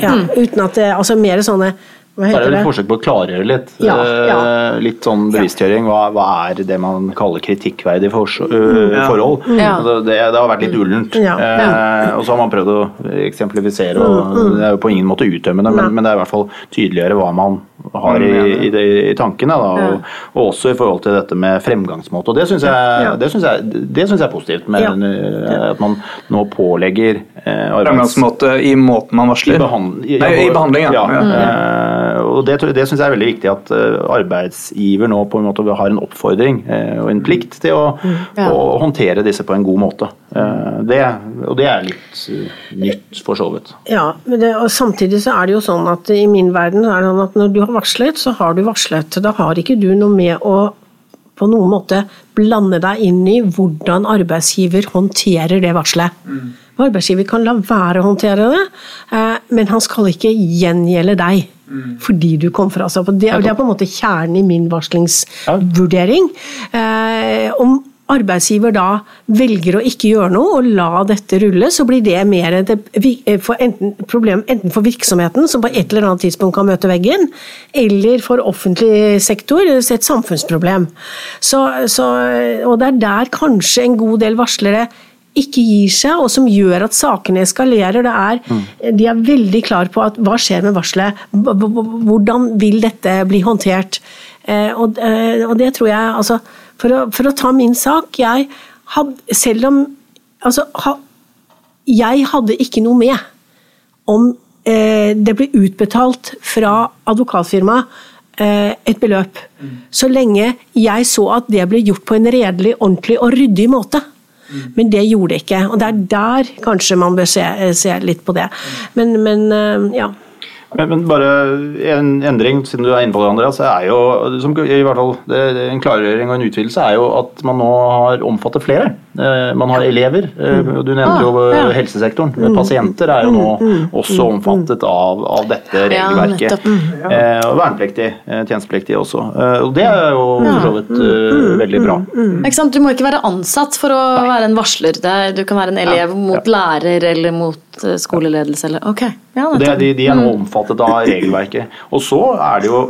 Ja, uten at det, altså mer sånne hva er heter det er et forsøk på å klargjøre litt. Ja, ja. Eh, Litt sånn bevisstgjøring. Hva, hva er det man kaller kritikkverdige for, uh, forhold? Ja. Altså, det, det har vært litt ullent. Ja, ja. Eh, og så har man prøvd å eksemplifisere, og det er jo på ingen måte utømmende, men, men det er i hvert fall tydeliggjøre hva man har i, i, det, i tankene. Da, og, og også i forhold til dette med fremgangsmåte. Og det syns jeg, Ja. det synes jeg, det synes jeg er positivt, med Ja. eh, at man nå pålegger eh. Fremgangsmåte i måten man I, varsler. behand i, behandling, ja. Og det, tror- det syns jeg er veldig viktig at eh, arbeidsgiver nå på en måte har en oppfordring eh, og en plikt til å, Ja. å håndtere disse på en god måte. Eh, det, og det er litt nytt, for så vidt. Ja, men det, og samtidig så er det jo sånn at i min verden er det sånn at når du har varslet, så har du varslet. Da har ikke du noe med å på noen måte blande deg inn i hvordan arbeidsgiver håndterer det varselet. Arbeidsgiver kan la være å håndtere det, eh, men han skal ikke gjengjelde deg. Fordi du kom fra seg. Det, det er på en måte kjernen i min varslingsvurdering. Eh, om arbeidsgiver da velger å ikke gjøre noe og la dette rulle, så blir det mer et enten, problem enten for virksomheten, som på et eller annet tidspunkt kan møte veggen, eller for offentlig sektor, et samfunnsproblem. Så, så, og det er der kanskje en god del varslere ikke gir seg, og som gjør at sakene eskalerer. Det er, De er veldig klar på at hva skjer med varselet, hvordan vil dette bli håndtert. Eh, Og, eh, og det tror jeg altså, for, å, for å ta min sak, jeg hadde, selv om altså, ha, Jeg hadde ikke noe med om eh, det ble utbetalt fra advokatfirmaet eh, et beløp, så lenge jeg så at det ble gjort på en redelig, ordentlig og ryddig måte. Men det gjorde det ikke, og det er der kanskje man bør se, se litt på det. Men, men eh, ja. Men, men bare en endring, siden du er inne på det, Andreas, er jo som, i hvert fall, det, en klargjøring og en utvidelse er jo at man nå har omfattet flere. Eh, man har elever, eh, og du nevnte jo Ah, helsesektoren. Men Pasienter er jo nå også omfattet av, av dette regelverket. Eh, og vernepliktig, eh, tjenestepliktig også. Eh, og det er jo for så vidt veldig bra. Ikke sant? Du må ikke være ansatt for å være en varsler. Er, du kan være en elev mot lærer eller mot skoleledelse. Eller. Ok, ja, det, de, de er nå omfattet av regelverket. Og så er det jo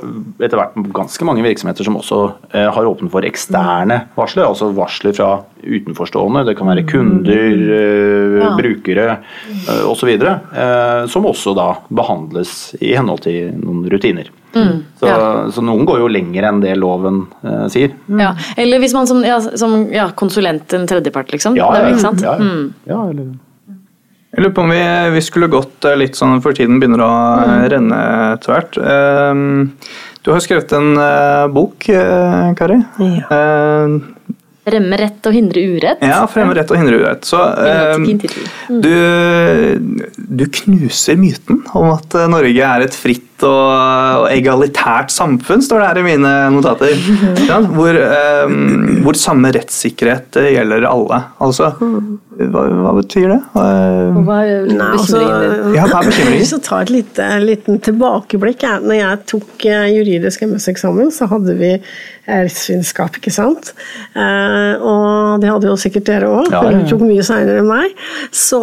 etter hvert ganske mange virksomheter som også eh, har åpnet for eksterne varsler, altså varsler fra utenforstående. Det kan være kunder, eh, Ja. brukere eh, osv. Eh, som også da behandles i henhold til noen rutiner. så, ja. så noen går jo lenger enn det loven eh, sier. Ja. Eller hvis man som, ja, som ja, konsulent, en tredjepart, liksom. Ja, Det ja, ikke sant? ja, Mm. ja, eller Jeg lurer på om vi, vi skulle gått litt sånn for tiden begynner å eh, renne etter hvert. Eh, Du har skrevet en eh, bok, eh, Kari. Ja. Eh, Remme rett og hindre urett. Ja, fremme rett og hindre urett. Så eh, tittel. du, du knuser myten om at eh, Norge er et fritt og, og egalitært samfunn, står det her i mine notater. Ja, hvor, um, hvor samme rettssikkerhet gjelder alle. Altså, hva, hva betyr det? Uh, Hva er bekymringen din? Ja, hva er bekymringen? Jeg et lite, liten tilbakeblikk Når jeg tok eh, juridisk MS-eksamen, så hadde vi eh, rettsvitenskap, ikke sant? Eh, og det hadde jo sikkert dere òg, Ja, ja, ja. dere tok mye seinere enn meg. Så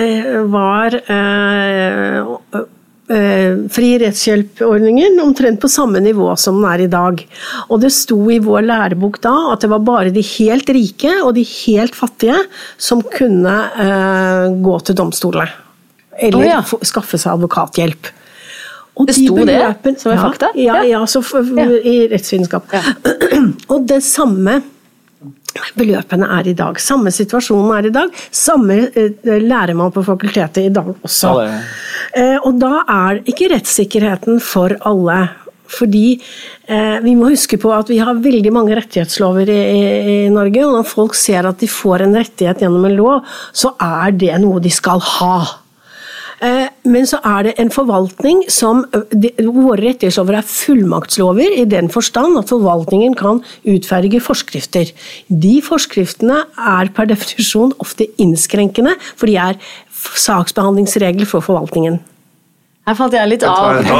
eh, var eh, fri rettshjelpordningen omtrent på samme nivå som den er i dag. Og det sto i vår lærebok da at det var bare de helt rike og de helt fattige som kunne eh, gå til domstolene. Eller oh, ja. skaffe seg advokathjelp. Og Det de sto det som en fakta? Ja, Ja. ja så i rettsvitenskap. Og det samme beløpene er i dag. Samme situasjonen er i dag. Samme eh, lærer man på fakultetet i dag også. Ja, Eh, og da er ikke rettssikkerheten for alle. Fordi eh, vi må huske på at vi har veldig mange rettighetslover i, i, i, Norge, og når folk ser at de får en rettighet gjennom en lov, så er det noe de skal ha. Eh, men så er det en forvaltning som de, Våre rettighetslover er fullmaktslover i den forstand at forvaltningen kan utferdige forskrifter. De forskriftene er per definisjon ofte innskrenkende, for de er saksbehandlingsregler for forvaltningen. Her falt jeg litt av. Det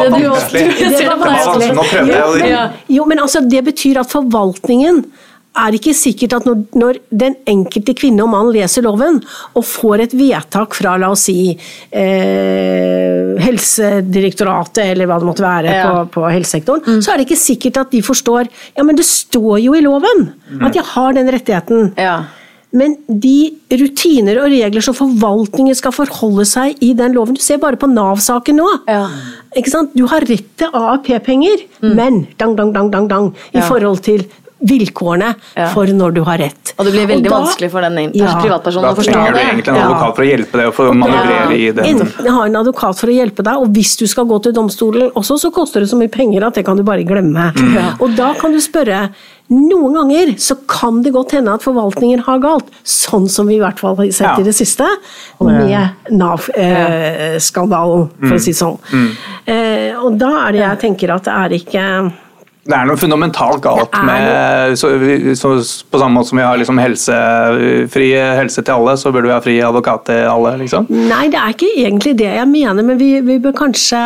var vanskelig. Nå prøvde jeg å. Jo, men altså, det betyr at forvaltningen er det ikke sikkert at når, når, den enkelte kvinne og mann leser loven og får et vedtak fra la oss si eh, Helsedirektoratet eller hva det måtte være ja. på, på, helsesektoren, mm. så er det ikke sikkert at de forstår Ja, men det står jo i loven mm. at jeg har den rettigheten. Ja. Men de rutiner og regler som forvaltningen skal forholde seg i den loven Du ser bare på Nav-saken nå. Ja. Du har rett til AAP-penger, mm. men dang, dang, dang, dang, dang, i ja. forhold til vilkårene ja. for når du har rett. Og det blir veldig da, vanskelig for den ja, privatpersonen å forstå det. Da trenger du egentlig en advokat for å hjelpe deg å manøvrere i det. Enten ha en advokat for å hjelpe deg, og hvis du skal gå til domstolen også, så koster det så mye penger at det kan du bare glemme. Mm. Og da kan du spørre noen ganger så kan det godt hende at forvaltningen har galt, sånn som vi i hvert fall har sett ja. i det siste med Nav-skandalen, eh, for å si det sånn. Mm. Eh, og da er det jeg tenker at det er ikke det er noe fundamentalt galt med så, så, På samme måte som vi har liksom helse, fri helse til alle, så burde vi ha fri advokat til alle, liksom? Nei, det er ikke egentlig det jeg mener, men vi, vi bør kanskje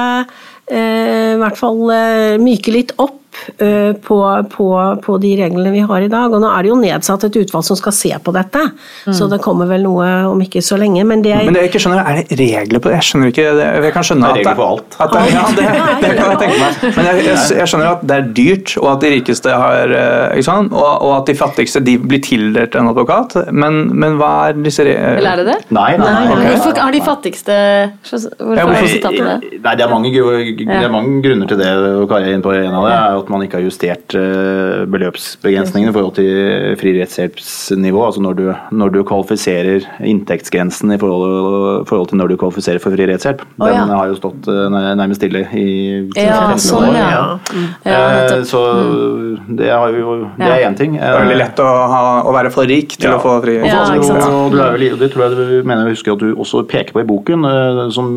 eh, i hvert fall eh, myke litt opp på, på, på, de reglene vi har i dag. Og nå er det jo nedsatt et utvalg som skal se på dette, mm. så det kommer vel noe om ikke så lenge. Men det, men det jeg ikke skjønner, er det regler på det? Jeg skjønner ikke, det, jeg kan skjønne det er regler på alt. At det, ja, det, det, kan jeg tenke meg. Men jeg, jeg, jeg, skjønner at det er dyrt, og at de rikeste har ikke sant, og, og, at de fattigste de blir tildelt en advokat. Men, men hva er disse reglene? Eller er det det? Nei, nei, nei, okay. Hvorfor har de fattigste Hvorfor har du sitatet det? Nei, det er mange, det er mange grunner til det, og Kari er inne på en av det. er at man ikke har justert eh, beløpsbegrensningene i forhold til fri rettshjelpsnivå. Altså når du, når du kvalifiserer inntektsgrensen i forhold, forhold, til når du kvalifiserer for fri rettshjelp. Oh, ja. Den har jo stått eh, nærmest stille i ja, sånn, ja. Mm. ja eh, så det, jo, det er én ting. Det er veldig lett å, ha, å, være for rik til å få fri rettshjelp. Og, og det tror jeg du mener jeg husker at du også peker på i boken, som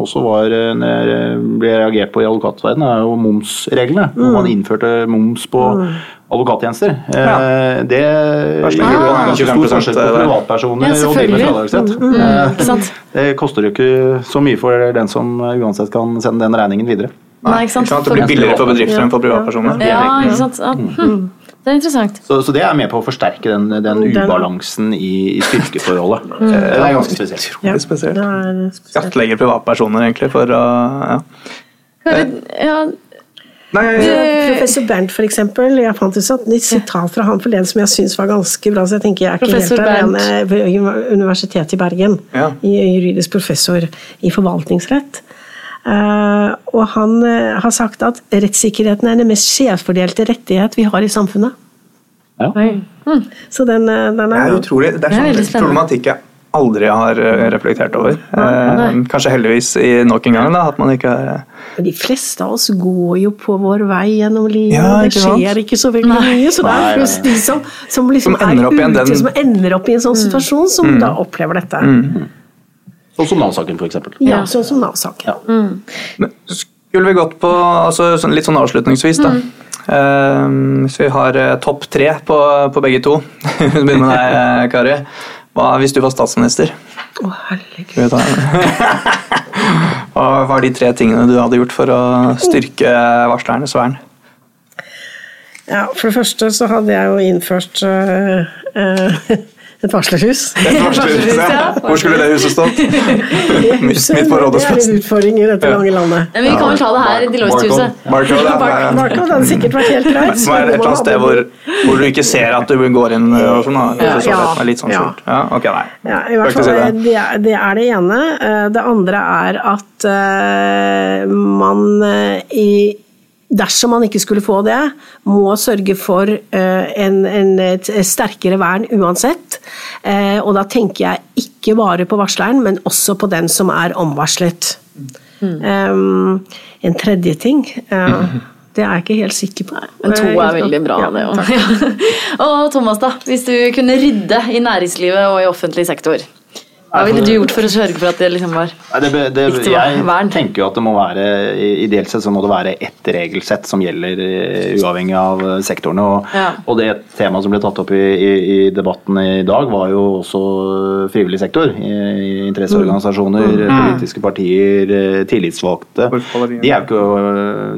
også var, ble reagert på i advokatverdenen, er jo momsreglene. Mm. Man innførte moms på mm. advokattjenester. Ja. Eh, det gir jo en ganske stor forskjell på privatpersoner ja, og de med fradragsrett. Mm, mm, mm. det koster jo ikke så mye for den som uansett kan sende den regningen videre. Nei, ikke sant? Det blir billigere for bedrifter enn for privatpersoner. Ja, ikke sant? Mm. Det er interessant. Så, så, det er med på å forsterke den, den ubalansen i, i styrkeforholdet. Mm. Det er ganske spesielt. Ja. spesielt. Skattlegger privatpersoner, egentlig, for å ja. ja Nei, Professor Bernt, for eksempel. Jeg fant et sitat fra han forleden som jeg syns var ganske bra. så jeg tenker jeg er ikke helt alene Universitetet i Bergen. Ja. Juridisk professor i forvaltningsrett. Uh, og han uh, har sagt at rettssikkerheten er den mest skjevfordelte rettighet vi har i samfunnet. Ja. Mm. Så den, uh, den er, Det er utrolig. Det er sånn problematikk jeg aldri har reflektert over. kanskje heldigvis i nok en gang da, at man ikke har de fleste av oss går jo på vår vei gjennom livet, ja, det skjer ikke så veldig mye. Så det er just de som, som, liksom som, ender er ute, den... som ender opp i en sånn mm. situasjon, som mm. da opplever dette. Mm. Sånn som Nav-saken, f.eks. Ja, sånn som Nav-saken. Ja. Mm. Skulle vi gått på altså, sånn, litt sånn avslutningsvis, da. Uh, hvis vi har uh, topp tre på, på, begge to. Vi begynner med deg, eh, Kari. Hva hvis du var statsminister? Å, herregud. Hva var de tre tingene du hadde gjort for å styrke varslernes vern? Ja, For det første så hadde jeg jo innført uh, uh, et varslerhus. Et varslerhus, ja. Hvor skulle det huset stått? Midt på Rådhusplassen. Det er en utfordring i dette lange landet. Men vi kan vel ta det her, Deloitte-huset. Markov hadde sikkert vært helt greit. Som er et eller annet sted hvor, hvor, du ikke ser at du går inn og sånn? Ja, ja, litt sånn skjult. Ja, ok, nei. Ja, i hvert fall, det, er, det er det ene. Eh, det andre er at uh, man uh, i dersom man ikke skulle få det, må sørge for eh, en, en, et sterkere vern uansett. Eh, og da tenker jeg ikke bare på varsleren, men også på den som er omvarslet. Mm. Um, en tredje ting uh, Det er jeg ikke helt sikker på. Men to er veldig bra, ja, det òg. og Thomas, da. Hvis du kunne rydde i næringslivet og i offentlig sektor, hva ville du gjort for å sørge for at det liksom var Nei, det, det, Riktig jeg vern. tenker jo at det må være Ideelt sett så må det være ett regelsett som gjelder eh, uavhengig av eh, sektorene. Og, Ja. og det temaet som ble tatt opp i, i, i debatten i dag, var jo også frivillig sektor. I, mm. interesseorganisasjoner, politiske partier, eh, tillitsvalgte. De er jo, ikke,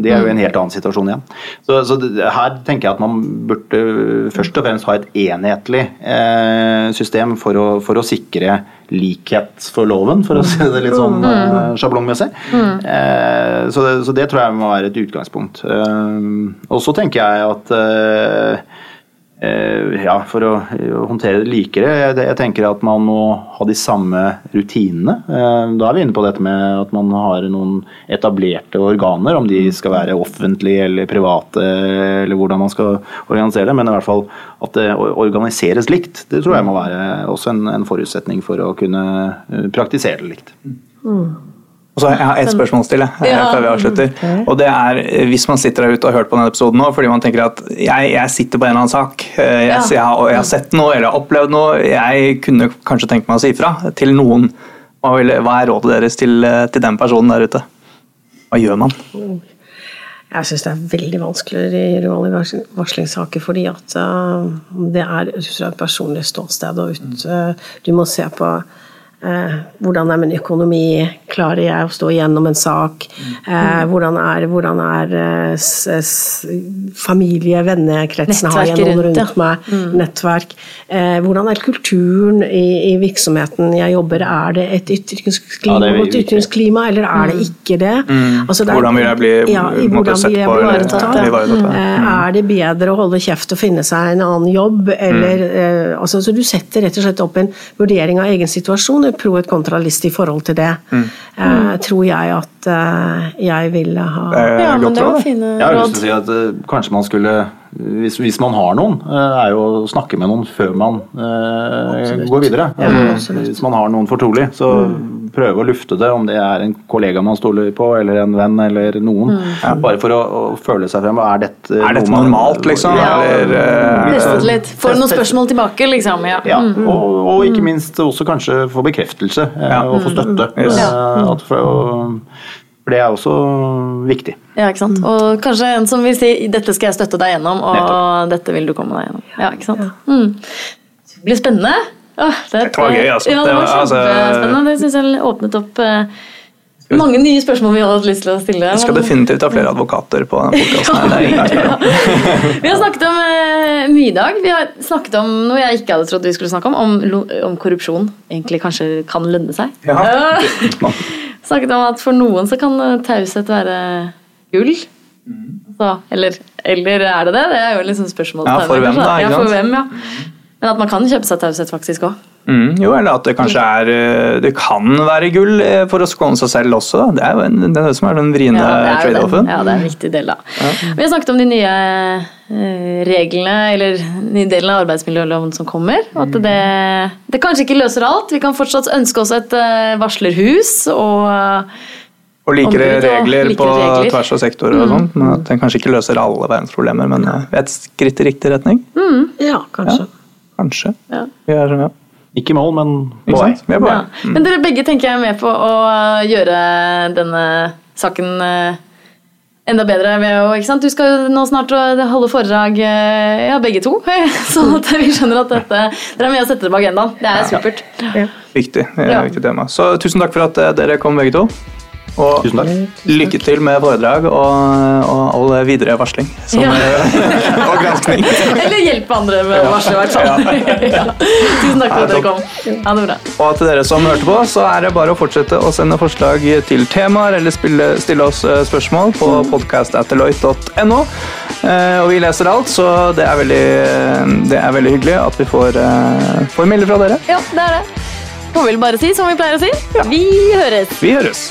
de er jo i en helt annen situasjon igjen. Så, så det, her tenker jeg at man burde først og fremst ha et enhetlig eh, system for å, for å sikre likhet for loven, for å si det litt sånn mm. sjablongmessig. Eh, så, så det tror jeg må være et utgangspunkt. Eh, og så tenker jeg at eh, eh, ja, for å eh, håndtere det likere, jeg, tenker at man må ha de samme rutinene. Eh, Da er vi inne på dette med at man har noen etablerte organer, om de skal være offentlige eller private, eller hvordan man skal organisere det, men i hvert fall at det organiseres likt. Det tror jeg må være også en, en forutsetning for å kunne eh, praktisere det likt. Og så har jeg et spørsmål til jeg, Ja. før vi avslutter. Og det er hvis man sitter der ute og har hørt på denne episoden nå fordi man tenker at jeg, jeg sitter på en eller annen sak, eh, jeg, jeg, har, jeg har sett noe eller har opplevd noe, jeg kunne kanskje tenkt meg å si fra til noen. Hva, er rådet deres til, eh, til den personen der ute? Hva gjør man? Jeg syns det er veldig vanskelig i varslingssaker, fordi at eh, det er fra et personlig ståsted. og ut, Du må se på hvordan er min økonomi, klarer jeg å stå igjennom en sak? Eh, hvordan er, hvordan er eh, s, s, familie, vennekretsen, har jeg noen rundt, meg? Nettverk. Eh, hvordan er kulturen i, i virksomheten jeg jobber? Er det et ytringsklima, Ja, er ytringsklima eller er det ikke det? Altså, det er- Hvordan vil jeg bli ja, hvordan sett på eller ivaretatt. Eh, Er det bedre å holde kjeft og finne seg en annen jobb, eller eh, altså, Så du setter rett og slett opp en vurdering av egen situasjon, en pro et kontralist i forhold til det. Eh, tror jeg at uh, jeg ville ha Eh, Ja, men det var da. fine Jeg har lyst råd. til å si at uh, kanskje man skulle hvis, hvis man har noen, er jo å snakke med noen før man eh, går videre. Altså, hvis man har noen fortrolig, så prøve å lufte det, om det er en kollega man stoler på, eller en venn, eller noen. Bare for å, å føle seg frem. Er dette, Er dette normalt, liksom? Ja. Eller, eh, litt. Får noen spørsmål tilbake, liksom. Ja. Ja, og, og ikke minst også kanskje få bekreftelse eh, Ja. og få støtte. Yes. Eh, at for, og, for det er også viktig. Ja, ikke sant? Og kanskje en som vil si 'dette skal jeg støtte deg gjennom', og 'dette vil du komme deg gjennom'. Ja, ikke sant? Mm. Det blir spennende. Åh, det, Dette var gøy, altså. Ja, det Det var altså- kjempespennende. Det syns jeg åpnet opp eh, mange nye spørsmål vi hadde lyst til å stille. Vi skal definitivt ha flere advokater på denne podkasten. ja. Vi har snakket om eh, mye i dag. Vi har snakket om noe jeg ikke hadde trodd vi skulle snakke om, om, om korrupsjon. Egentlig kanskje kan lønne seg. Ja. Snakket om at for noen så kan eh, taushet være gull. Så, eller, eller er det det? Det er jo liksom spørsmålet. Ja, for hvem da, Ja, for hvem, ja. Men at man kan kjøpe seg taushet faktisk òg. Mm, jo, eller at det kanskje er eh, Det kan være gull eh, for å skåne seg selv også. Da. Det er jo en, det, er det som er den vriene Ja, trade-offen. Ja, det er en viktig del, da. Vi har snakket om de nye eh, reglene, eller nye delen av arbeidsmiljøloven som kommer. og At det, det kanskje ikke løser alt. Vi kan fortsatt ønske oss et varslerhus og Og likere regler likere på regler. Mm. tvers av sektorer og sånt. Men at den kanskje ikke løser alle verdens problemer, men et skritt i riktig retning. Ja, kanskje. Kanskje. Ja. Vi er, ja. Ikke mål, men på vei. sant? Vi er på vei. Ja. Men dere begge tenker jeg er med på å gjøre denne saken eh, enda bedre ved å ikke sant? Du skal jo nå snart holde foredrag, eh, ja, begge to. Så at vi skjønner at dette Dere er med å sette det på agendaen. Det er supert. Viktig, det er Ja. et viktig tema. Så tusen takk for at eh, dere kom begge to. Og Tusen takk. lykke til med foredrag og, og all videre varsling som, Ja. og granskning. Eller hjelpe andre med å varsle, i hvert fall. Ja. Tusen takk for at dere kom. Ha det bra. Og til dere som hørte på, så er det bare å fortsette å sende forslag til temaer eller spille, stille oss eh, spørsmål på podcast.deloitte.no. Eh, Og vi leser alt, så det er veldig, det er veldig hyggelig at vi får, eh, får meldinger fra dere. Ja, det er det. Får vel bare si som vi pleier å si. Vi høres. Vi høres.